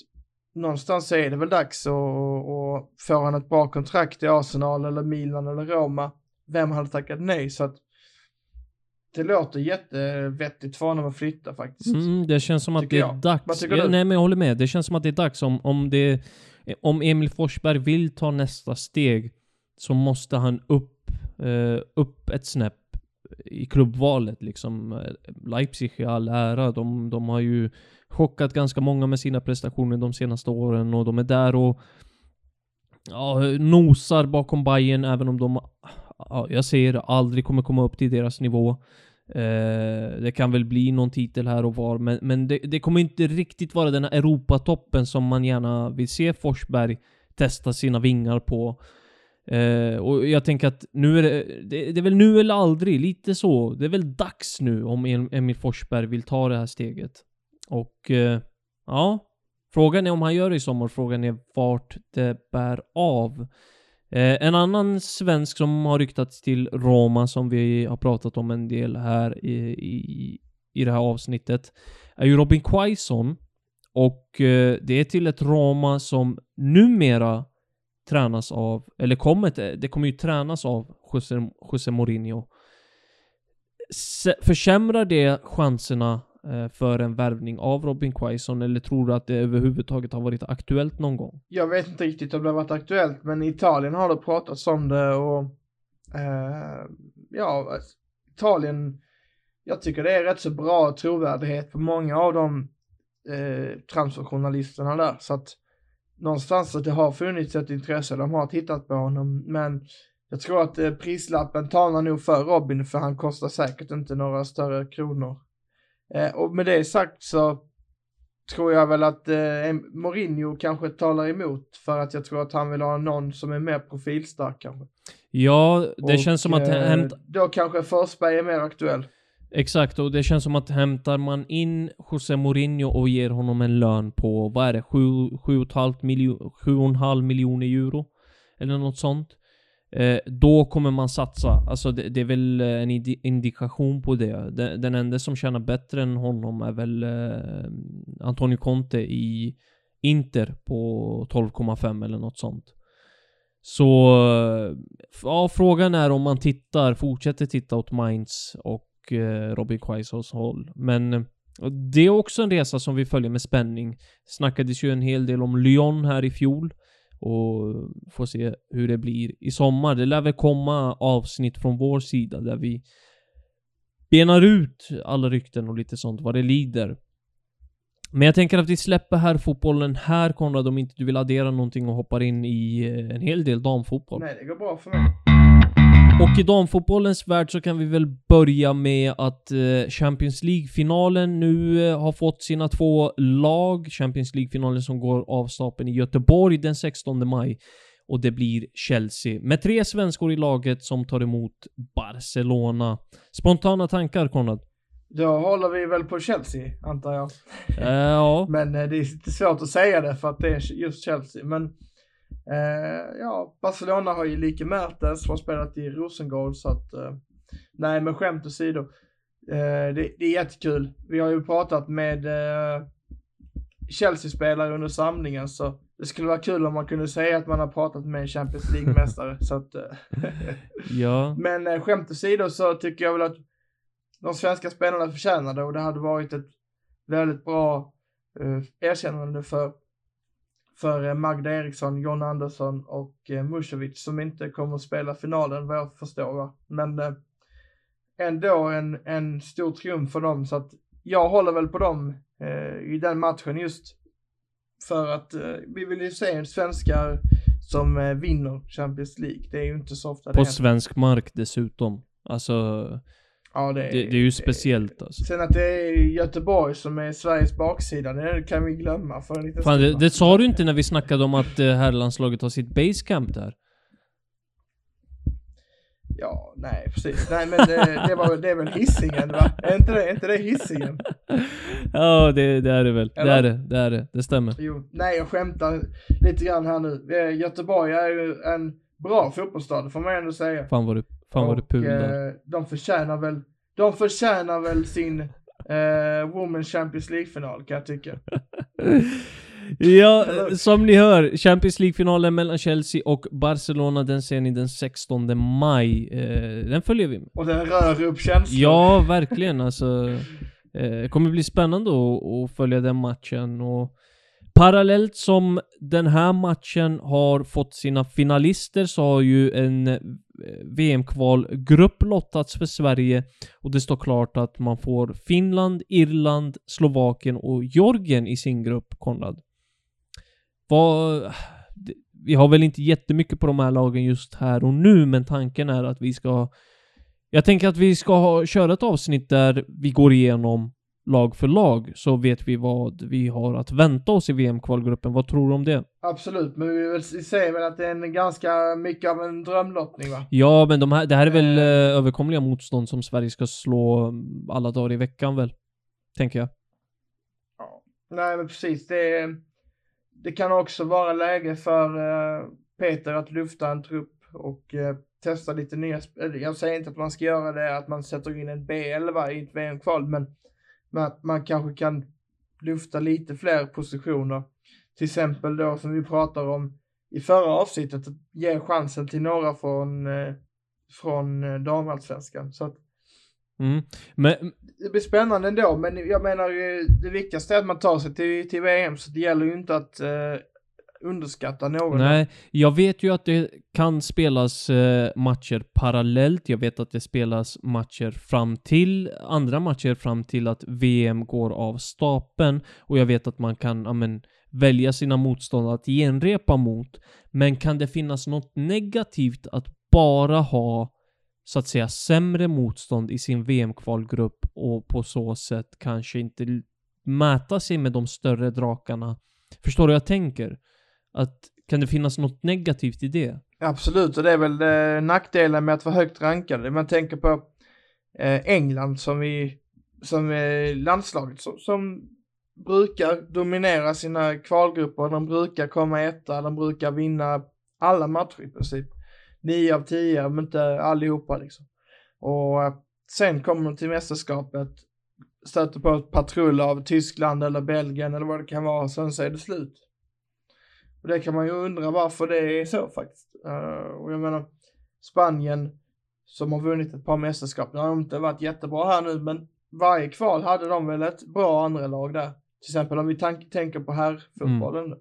någonstans är det väl dags och, och får han ett bra kontrakt i Arsenal eller Milan eller Roma, vem hade tackat nej? Så att det låter jättevettigt för honom att flytta faktiskt. Mm, det känns som att Tycker det är jag. dags. Ja, nej, men jag håller med. Det känns som att det är dags. Om, om, det, om Emil Forsberg vill ta nästa steg så måste han upp, eh, upp ett snäpp i klubbvalet liksom. Leipzig i all ära. De, de har ju chockat ganska många med sina prestationer de senaste åren och de är där och ja, nosar bakom Bayern även om de, jag säger det, aldrig kommer komma upp till deras nivå. Eh, det kan väl bli någon titel här och var, men, men det, det kommer inte riktigt vara den här Europatoppen som man gärna vill se Forsberg testa sina vingar på. Eh, och jag tänker att nu är det, det, det är väl nu eller aldrig, lite så. Det är väl dags nu om Emil Forsberg vill ta det här steget. Och eh, ja, frågan är om han gör det i sommar. Frågan är vart det bär av. Eh, en annan svensk som har ryktats till Roma som vi har pratat om en del här i, i, i det här avsnittet är ju Robin Quaison. Och eh, det är till ett Roma som numera tränas av, eller kommer, det kommer ju tränas av José, José Mourinho. Se, försämrar det chanserna Eh, för en värvning av Robin Quaison eller tror du att det överhuvudtaget har varit aktuellt någon gång? Jag vet inte riktigt om det har varit aktuellt, men i Italien har det pratats om det och eh, ja, alltså, Italien, jag tycker det är rätt så bra trovärdighet på många av de eh, transferjournalisterna där, så att någonstans så det har funnits ett intresse, de har tittat på honom, men jag tror att eh, prislappen talar nog för Robin, för han kostar säkert inte några större kronor. Eh, och med det sagt så tror jag väl att eh, Mourinho kanske talar emot för att jag tror att han vill ha någon som är mer profilstark kanske. Ja, det Och, känns som att eh, hämt, Då kanske Forsberg är mer aktuell. Exakt, och det känns som att hämtar man in José Mourinho och ger honom en lön på, vad är det, 7,5 miljoner, 7,5 miljoner euro? Eller något sånt. Eh, då kommer man satsa. Alltså det, det är väl eh, en indi- indikation på det. Den, den enda som tjänar bättre än honom är väl eh, Antonio Conte i Inter på 12,5 eller något sånt. Så, eh, ja, frågan är om man tittar, fortsätter titta åt Mainz och eh, Robin Quaisos håll. Men eh, det är också en resa som vi följer med spänning. Snackades ju en hel del om Lyon här i fjol. Och får se hur det blir i sommar. Det lär väl komma avsnitt från vår sida där vi benar ut alla rykten och lite sånt vad det lider. Men jag tänker att vi släpper här fotbollen här Konrad om inte du vill addera någonting och hoppar in i eh, en hel del damfotboll. Nej, det går bra för mig. Och i damfotbollens värld så kan vi väl börja med att eh, Champions League-finalen nu eh, har fått sina två lag. Champions League-finalen som går av stapeln i Göteborg den 16 maj. Och det blir Chelsea. Med tre svenskor i laget som tar emot Barcelona. Spontana tankar Konrad? Då håller vi väl på Chelsea, antar jag. Eh, ja. Men det är lite svårt att säga det för att det är just Chelsea. Men eh, ja, Barcelona har ju Like Mertens som har spelat i Rosengård så att eh, Nej, men skämt åsido. Eh, det, det är jättekul. Vi har ju pratat med eh, Chelsea-spelare under samlingen så det skulle vara kul om man kunde säga att man har pratat med en Champions League-mästare. så att, eh, Ja. men eh, skämt åsido så tycker jag väl att de svenska spelarna förtjänar det och det hade varit ett väldigt bra eh, erkännande för, för eh, Magda Eriksson, John Andersson och eh, Musovic som inte kommer att spela finalen vad jag förstår. Va? Men eh, ändå en, en stor triumf för dem så att jag håller väl på dem eh, i den matchen just för att eh, vi vill ju se en svenskar som eh, vinner Champions League. Det är ju inte så ofta det På svensk mark dessutom. Alltså, Ja, det, det, det är ju speciellt alltså. Sen att det är Göteborg som är Sveriges baksida, det kan vi glömma för en liten Fan, det, det sa du inte när vi snackade om att eh, herrlandslaget har sitt basecamp där. Ja, nej precis. Nej men det, det, var, det är väl hissingen va? Är inte det, är inte det hissingen? Ja, det, det är det väl. Det Eller? är det, det är det. Det stämmer. Jo, nej jag skämtar lite grann här nu. Eh, Göteborg är ju en bra fotbollsstad, det får man ändå säga. Fan vad du, fan vad du Och, pudlar. eh, de förtjänar väl, de förtjänar väl sin eh, Women's Champions League-final kan jag tycka. Ja, som ni hör, Champions League-finalen mellan Chelsea och Barcelona, den ser ni den 16 maj. Eh, den följer vi med. Och den rör upp känslor. Ja, verkligen alltså. Eh, Det kommer bli spännande att, att följa den matchen och parallellt som den här matchen har fått sina finalister så har ju en eh, VM-kvalgrupp lottats för Sverige och det står klart att man får Finland, Irland, Slovakien och Georgien i sin grupp, Konrad. Vad... Vi har väl inte jättemycket på de här lagen just här och nu, men tanken är att vi ska jag tänker att vi ska ha, köra ett avsnitt där vi går igenom lag för lag, så vet vi vad vi har att vänta oss i VM-kvalgruppen. Vad tror du om det? Absolut, men vi säger väl att det är en ganska mycket av en drömlottning va? Ja, men de här, det här är väl Eh. eh, överkomliga motstånd som Sverige ska slå mm, alla dagar i veckan väl? Tänker jag. Nej men precis, det, det kan också vara läge för eh, Peter att lyfta en trupp och eh, testa lite nya, jag säger inte att man ska göra det, att man sätter in en B11 i ett VM-kval, men man, man kanske kan lyfta lite fler positioner. Till exempel då som vi pratar om i förra avsnittet, att ge chansen till några från, eh, från eh, damallsvenskan. Så att Mm. Men, det blir spännande ändå, men jag menar det viktigaste är att man tar sig till, till VM, så det gäller ju inte att eh, underskatta någon. nej, jag vet ju att det kan spelas eh, matcher parallellt. Jag vet att det spelas matcher fram till, andra matcher fram till att VM går av stapeln. Och jag vet att man kan, amen, välja sina motståndare att genrepa mot. Men kan det finnas något negativt att bara ha, så att säga, sämre motstånd i sin VM-kvalgrupp och på så sätt kanske inte mäta sig med de större drakarna? Förstår du vad jag tänker? Att, kan det finnas något negativt i det? Absolut, och det är väl eh, nackdelen med att vara högt rankade. Man tänker på eh, England som vi, som eh, landslaget som, som brukar dominera sina kvalgrupper. De brukar komma etta, de brukar vinna alla matcher i princip. Nio av tio, om inte allihopa liksom. Och eh, sen kommer de till mästerskapet, stöter på ett patrull av Tyskland eller Belgien eller vad det kan vara, sen så är det slut. Och det kan man ju undra varför det är så faktiskt. Eh, och jag menar, Spanien som har vunnit ett par mästerskap, det har inte varit jättebra här nu, men varje kval hade de väl ett bra andra lag där. Till exempel om vi tänker på herrfotbollen.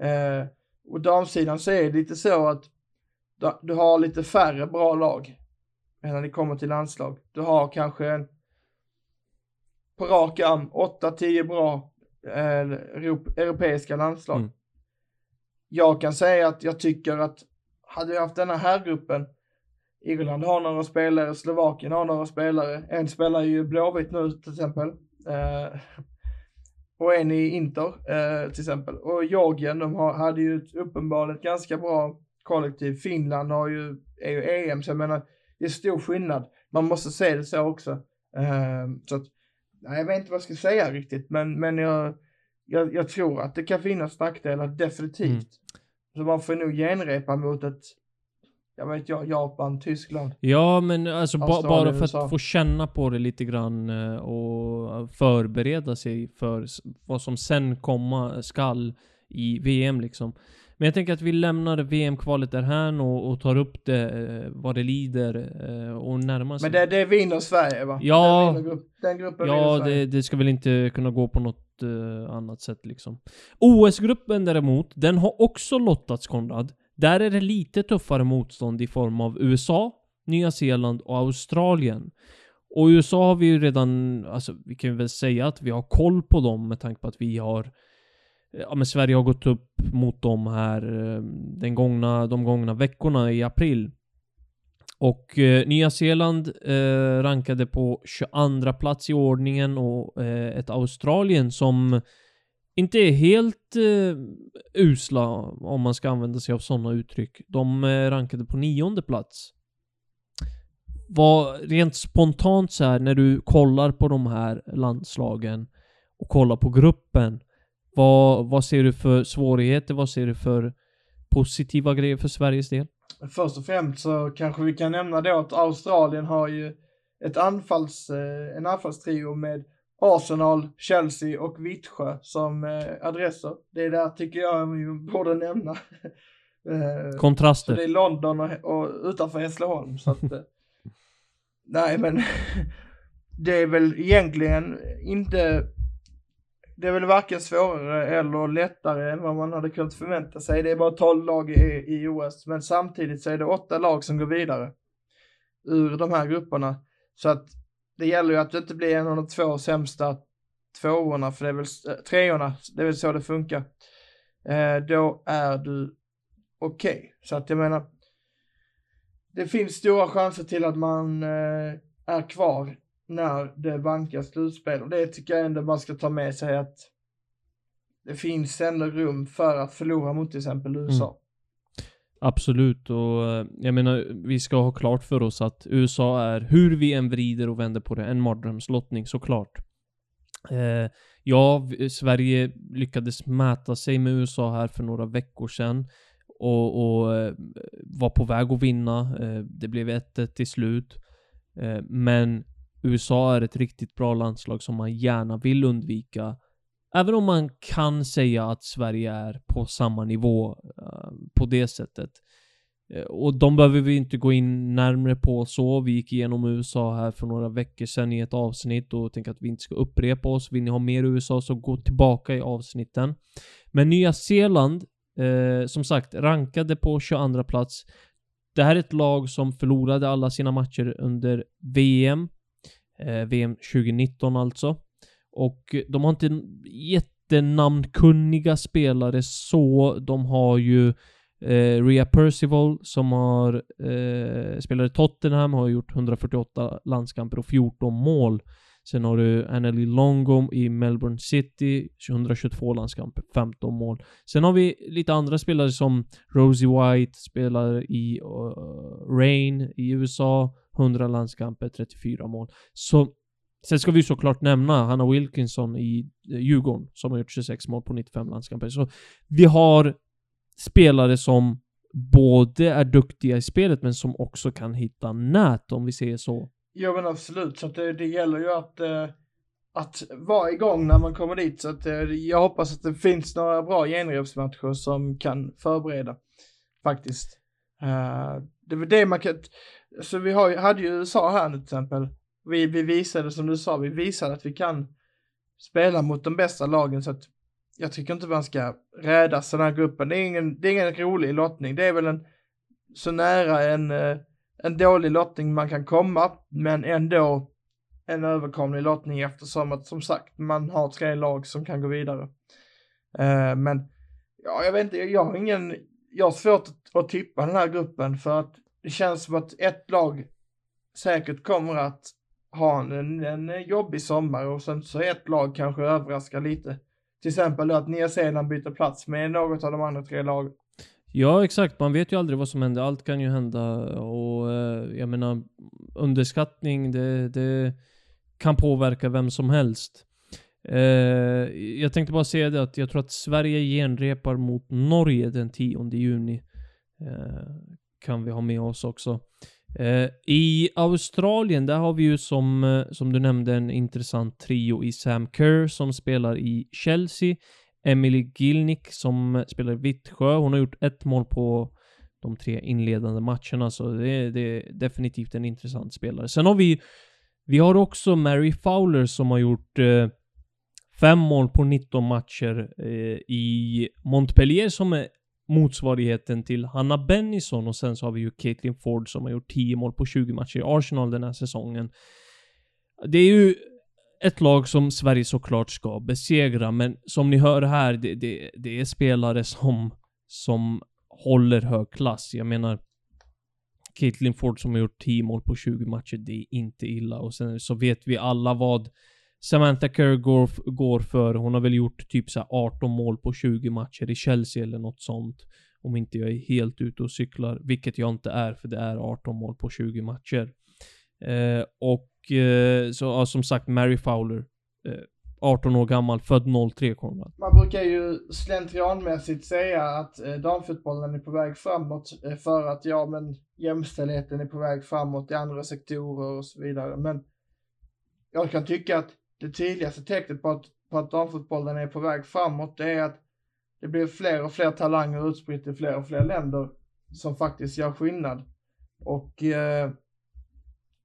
Eh, och damsidan så är det lite så att du- har lite färre bra lag när det kommer till landslag. Du har kanske en på rak arm 8-10 bra eh, europ- europeiska landslag. Mm. Jag kan säga att jag tycker att hade vi haft denna här gruppen Irland har några spelare, Slovakien har några spelare. En spelar ju Blåvitt nu till exempel. Eh, och en i Inter eh, till exempel. Och Georgien, de har, hade ju uppenbarligen ett ganska bra kollektiv. Finland har ju, är ju EM, så jag menar, det är stor skillnad. Man måste se det så också. Eh, så att, nej, jag vet inte vad jag ska säga riktigt, men, men jag, jag, jag tror att det kan finnas nackdelar, definitivt. Mm. Så man får nog genrepa mot ett jag vet jag, Japan, Tyskland. Ja, men alltså ba bara för USA. att få känna på det lite grann eh, och förbereda sig för vad som sen komma skall i VM liksom. Men jag tänker att vi lämnar VM-kvalet därhän och, och tar upp det eh, vad det lider eh, och närmar sig. Men det, det vinner Sverige va? Ja. Den, vinner grupp, den gruppen vinner Ja, Sverige. det, det ska väl inte kunna gå på något eh, annat sätt liksom. OS-gruppen däremot, den har också lottats Konrad. Där är det lite tuffare motstånd i form av USA, Nya Zeeland och Australien. Och USA har vi ju redan, alltså vi kan ju väl säga att vi har koll på dem med tanke på att vi har Ja men Sverige har gått upp mot dem här eh, den gångna, de gångna veckorna i april. Och eh, Nya Zeeland eh, rankade på 22 plats i ordningen och eh, ett Australien som inte är helt eh, usla om man ska använda sig av sådana uttryck. De eh, rankade på nionde plats. Vad rent spontant så här när du kollar på de här landslagen och kollar på gruppen. Vad, vad ser du för svårigheter? Vad ser du för positiva grejer för Sveriges del? Först och främst så kanske vi kan nämna då att Australien har ju ett anfalls, eh, en anfallstrio med Arsenal, Chelsea och Vittsjö som eh, adresser. Det där tycker jag vi borde nämna. Eh, Så Kontraster. det är London och, och utanför Hässleholm. Så att, nej men det är väl egentligen inte, det är väl varken svårare eller lättare än vad man hade kunnat förvänta sig. Det är bara 12 lag i, i OS, men samtidigt så är det åtta lag som går vidare ur de här grupperna. Så att det gäller ju att det inte blir en av de två sämsta tvåorna, för det är väl, eh, treorna, det är väl så det funkar. Eh, då är du okej. Så att jag menar, det finns stora chanser till att man eh, är kvar när det vankas slutspel. Och det tycker jag ändå man ska ta med sig att det finns ändå rum för att förlora mot till exempel USA. Absolut, och eh, jag menar, vi ska ha klart för oss att USA är, hur vi än vrider och vänder på det, en mardrömslottning såklart. Eh, ja, Sverige lyckades mäta sig med USA här för några veckor sedan. Och, och eh, var på väg att vinna. Eh, det blev 1-1 till slut. Eh, men USA är ett riktigt bra landslag som man gärna vill undvika. Även om man kan säga att Sverige är på samma nivå eh, på det sättet. Eh, och de behöver vi inte gå in närmre på så. Vi gick igenom USA här för några veckor sedan i ett avsnitt och tänkte att vi inte ska upprepa oss. Vill ni ha mer USA så gå tillbaka i avsnitten. Men Nya Zeeland, eh, som sagt, rankade på 22 plats. Det här är ett lag som förlorade alla sina matcher under VM. Eh, VM 2019 alltså. Och de har inte jättenamnkunniga spelare så. De har ju eh, Rhea Percival som har eh, spelat i Tottenham, har gjort 148 landskamper och 14 mål. Sen har du Anneli Longo i Melbourne City, 122 landskamper, 15 mål. Sen har vi lite andra spelare som Rosie White, spelar i eh, uh, Rain i USA, 100 landskamper, 34 mål. Så Sen ska vi såklart nämna Hanna Wilkinson i eh, Djurgården, som har gjort 26 mål på 95 landskamper. Så vi har spelare som både är duktiga i spelet, men som också kan hitta nät, om vi säger så. Jo men absolut, så att det, det gäller ju att, eh, att vara igång när man kommer dit. Så att eh, jag hoppas att det finns några bra genrepsmatcher som kan förbereda. Faktiskt. Eh, det var det man kan, så vi har, hade ju USA här nu till exempel. Vi, vi visade som du sa, vi visade att vi kan spela mot de bästa lagen så att jag tycker inte man ska rädas den här gruppen. Det är ingen, det är ingen rolig lottning. Det är väl en så nära en eh, en dålig lottning man kan komma, men ändå en överkomlig lottning eftersom att som sagt man har tre lag som kan gå vidare. Eh, men ja, jag vet inte, jag har ingen, jag har svårt att, att tippa den här gruppen för att det känns som att ett lag säkert kommer att ha en, en jobbig sommar och sen så ett lag kanske överraskar lite. Till exempel att Nya Zeeland byter plats med något av de andra tre lagen. Ja, exakt. Man vet ju aldrig vad som händer. Allt kan ju hända och eh, jag menar underskattning, det, det kan påverka vem som helst. Eh, jag tänkte bara säga det att jag tror att Sverige genrepar mot Norge den 10 juni. Eh, kan vi ha med oss också. Eh, I Australien, där har vi ju som, eh, som du nämnde en intressant trio i Sam Kerr som spelar i Chelsea. Emily Gilnick som spelar i Vittsjö. Hon har gjort ett mål på de tre inledande matcherna, så det är, det är definitivt en intressant spelare. Sen har vi, vi har också Mary Fowler som har gjort eh, fem mål på 19 matcher eh, i Montpellier som är motsvarigheten till Hanna Bennison och sen så har vi ju Caitlin Ford som har gjort 10 mål på 20 matcher i Arsenal den här säsongen. Det är ju ett lag som Sverige såklart ska besegra, men som ni hör här, det, det, det är spelare som, som håller hög klass. Jag menar, Caitlin Ford som har gjort 10 mål på 20 matcher, det är inte illa. Och sen så vet vi alla vad Samantha Kerr går, går för. Hon har väl gjort typ så 18 mål på 20 matcher i Chelsea eller något sånt. Om inte jag är helt ute och cyklar, vilket jag inte är, för det är 18 mål på 20 matcher. Eh, och eh, så, ja, som sagt, Mary Fowler. Eh, 18 år gammal, född 03 Konrad. Man brukar ju slentrianmässigt säga att eh, damfotbollen är på väg framåt eh, för att ja, men jämställdheten är på väg framåt i andra sektorer och så vidare. Men jag kan tycka att det tydligaste tecknet på att, på att damfotbollen är på väg framåt, det är att det blir fler och fler talanger utspritt i fler och fler länder som faktiskt gör skillnad. Och eh,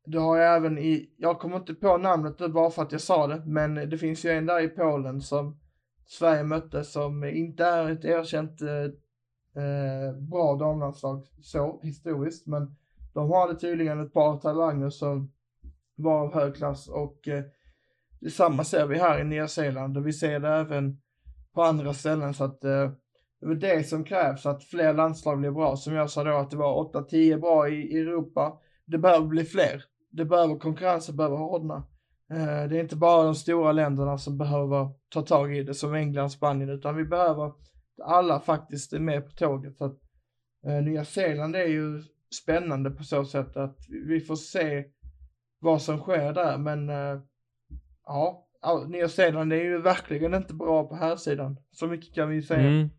du har ju även i, jag kommer inte på namnet nu bara för att jag sa det, men det finns ju en där i Polen som Sverige mötte som inte är ett erkänt eh, eh, bra damlandslag så historiskt, men de hade tydligen ett par talanger som var av hög klass och eh, Detsamma ser vi här i Nya Zeeland och vi ser det även på andra ställen så att eh, det är det som krävs, att fler landslag blir bra. Som jag sa då att det var 8-10 bra i Europa. Det behöver bli fler. Det behöver, konkurrensen behöver hårdna. Eh, det är inte bara de stora länderna som behöver ta tag i det som England, Spanien, utan vi behöver alla faktiskt är med på tåget. Så att, eh, Nya Zeeland är ju spännande på så sätt att vi får se vad som sker där, men eh, ja, Nya Zeeland är ju verkligen inte bra på här sidan. Så mycket kan vi säga. Mm.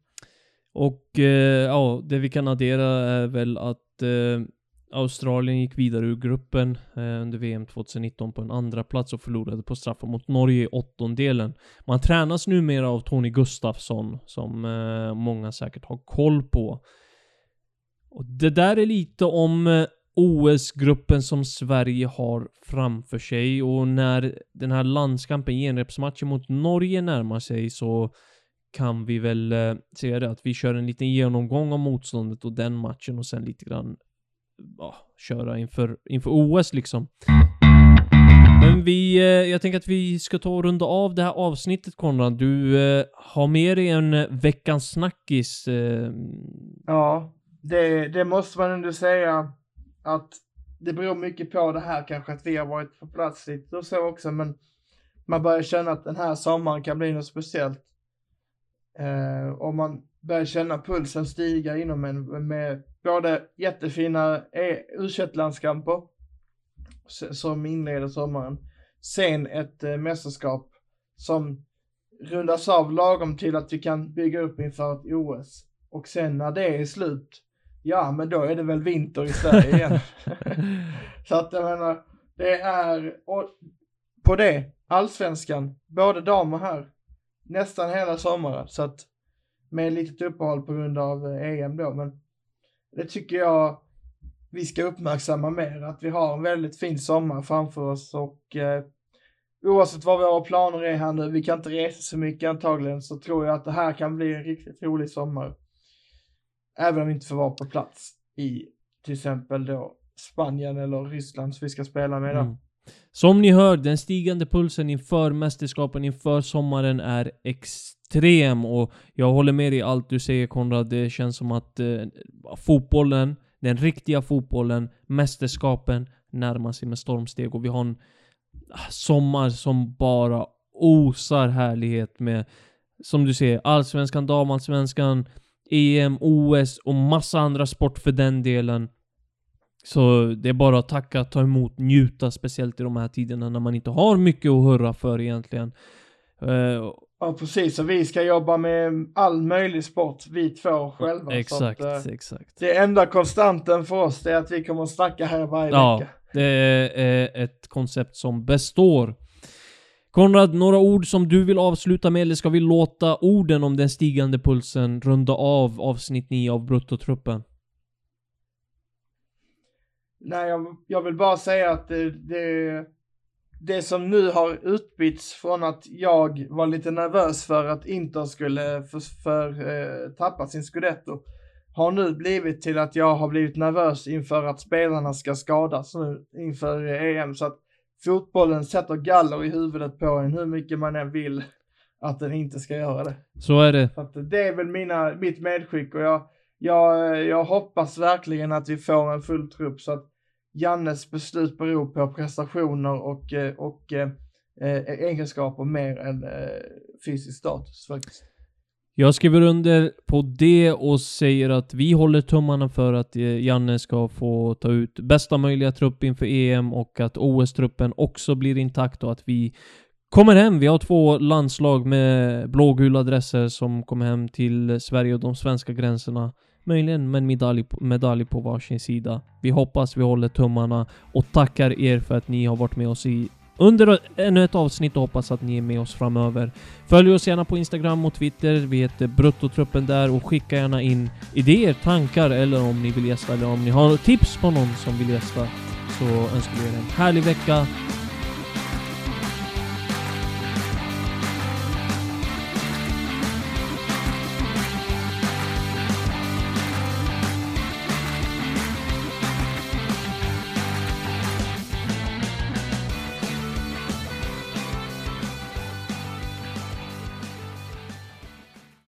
Och eh, ja, det vi kan addera är väl att eh, Australien gick vidare ur gruppen eh, under VM 2019 på en andra plats och förlorade på straffar mot Norge i åttondelen. Man tränas numera av Tony Gustafsson, som eh, många säkert har koll på. Och det där är lite om eh, OS-gruppen som Sverige har framför sig och när den här landskampen, genrepsmatchen mot Norge närmar sig så kan vi väl eh, säga det att vi kör en liten genomgång av motståndet och den matchen och sen lite grann ja, köra inför, inför OS liksom. Men vi, eh, jag tänker att vi ska ta och runda av det här avsnittet Konrad. Du eh, har med dig en eh, veckans snackis. Ja, det, det måste man ändå säga att det beror mycket på det här kanske att vi har varit på plats lite och så också, men man börjar känna att den här sommaren kan bli något speciellt. Eh, och man börjar känna pulsen stiga inom en med både jättefina e u landskamper som inleder sommaren. Sen ett eh, mästerskap som rundas av lagom till att vi kan bygga upp inför ett OS. Och sen när det är slut ja men då är det väl vinter i Sverige igen. så att jag menar, det är, och på det, allsvenskan, både dam och herr, nästan hela sommaren. Så att med ett litet uppehåll på grund av EM då, men det tycker jag vi ska uppmärksamma mer, att vi har en väldigt fin sommar framför oss och eh, oavsett vad våra planer är här nu, vi kan inte resa så mycket antagligen, så tror jag att det här kan bli en riktigt rolig sommar. Även om vi inte får vara på plats i till exempel då Spanien eller Ryssland som vi ska spela med då. Mm. Som ni hör, den stigande pulsen inför mästerskapen inför sommaren är extrem och jag håller med dig i allt du säger Konrad. Det känns som att eh, fotbollen, den riktiga fotbollen, mästerskapen närmar sig med stormsteg och vi har en ah, sommar som bara osar härlighet med, som du säger, allsvenskan, damallsvenskan, EM, OS och massa andra sport för den delen. Så det är bara att tacka, ta emot, njuta, speciellt i de här tiderna när man inte har mycket att hurra för egentligen. Uh, Ja, precis. Och vi ska jobba med all möjlig sport, vi två själva. Exakt, att, eh, exakt. det enda konstanten för oss är att vi kommer att snacka här varje Ja, vecka. det är ett koncept som består. Konrad, några ord som du vill avsluta med, eller ska vi låta orden om den stigande pulsen runda av avsnitt 9 av Bruttotruppen? Nej, jag, jag vill bara säga att det, det, det som nu har utbytts från att jag var lite nervös för att Inter skulle för, för, eh, tappa sin scudetto har nu blivit till att jag har blivit nervös inför att spelarna ska skadas nu inför eh, EM. Så att fotbollen sätter galler i huvudet på en hur mycket man än vill att den inte ska göra det. Så är det. Så att det är väl mina, mitt medskick och jag, jag, jag hoppas verkligen att vi får en full trupp så att Jannes beslut beror på prestationer och, eh, och eh, eh, egenskaper mer än eh, fysisk status faktiskt. Jag skriver under på det och säger att vi håller tummarna för att eh, Janne ska få ta ut bästa möjliga trupp inför EM och att OS-truppen också blir intakt och att vi kommer hem. Vi har två landslag med blågula dresser som kommer hem till Sverige och de svenska gränserna. Möjligen med en medalj, medalj på varsin sida. Vi hoppas, vi håller tummarna och tackar er för att ni har varit med oss i under ännu ett avsnitt och hoppas att ni är med oss framöver. Följ oss gärna på Instagram och Twitter. Vi heter Bruttotruppen där och skicka gärna in idéer, tankar eller om ni vill gästa eller om ni har tips på någon som vill gästa så önskar vi er en härlig vecka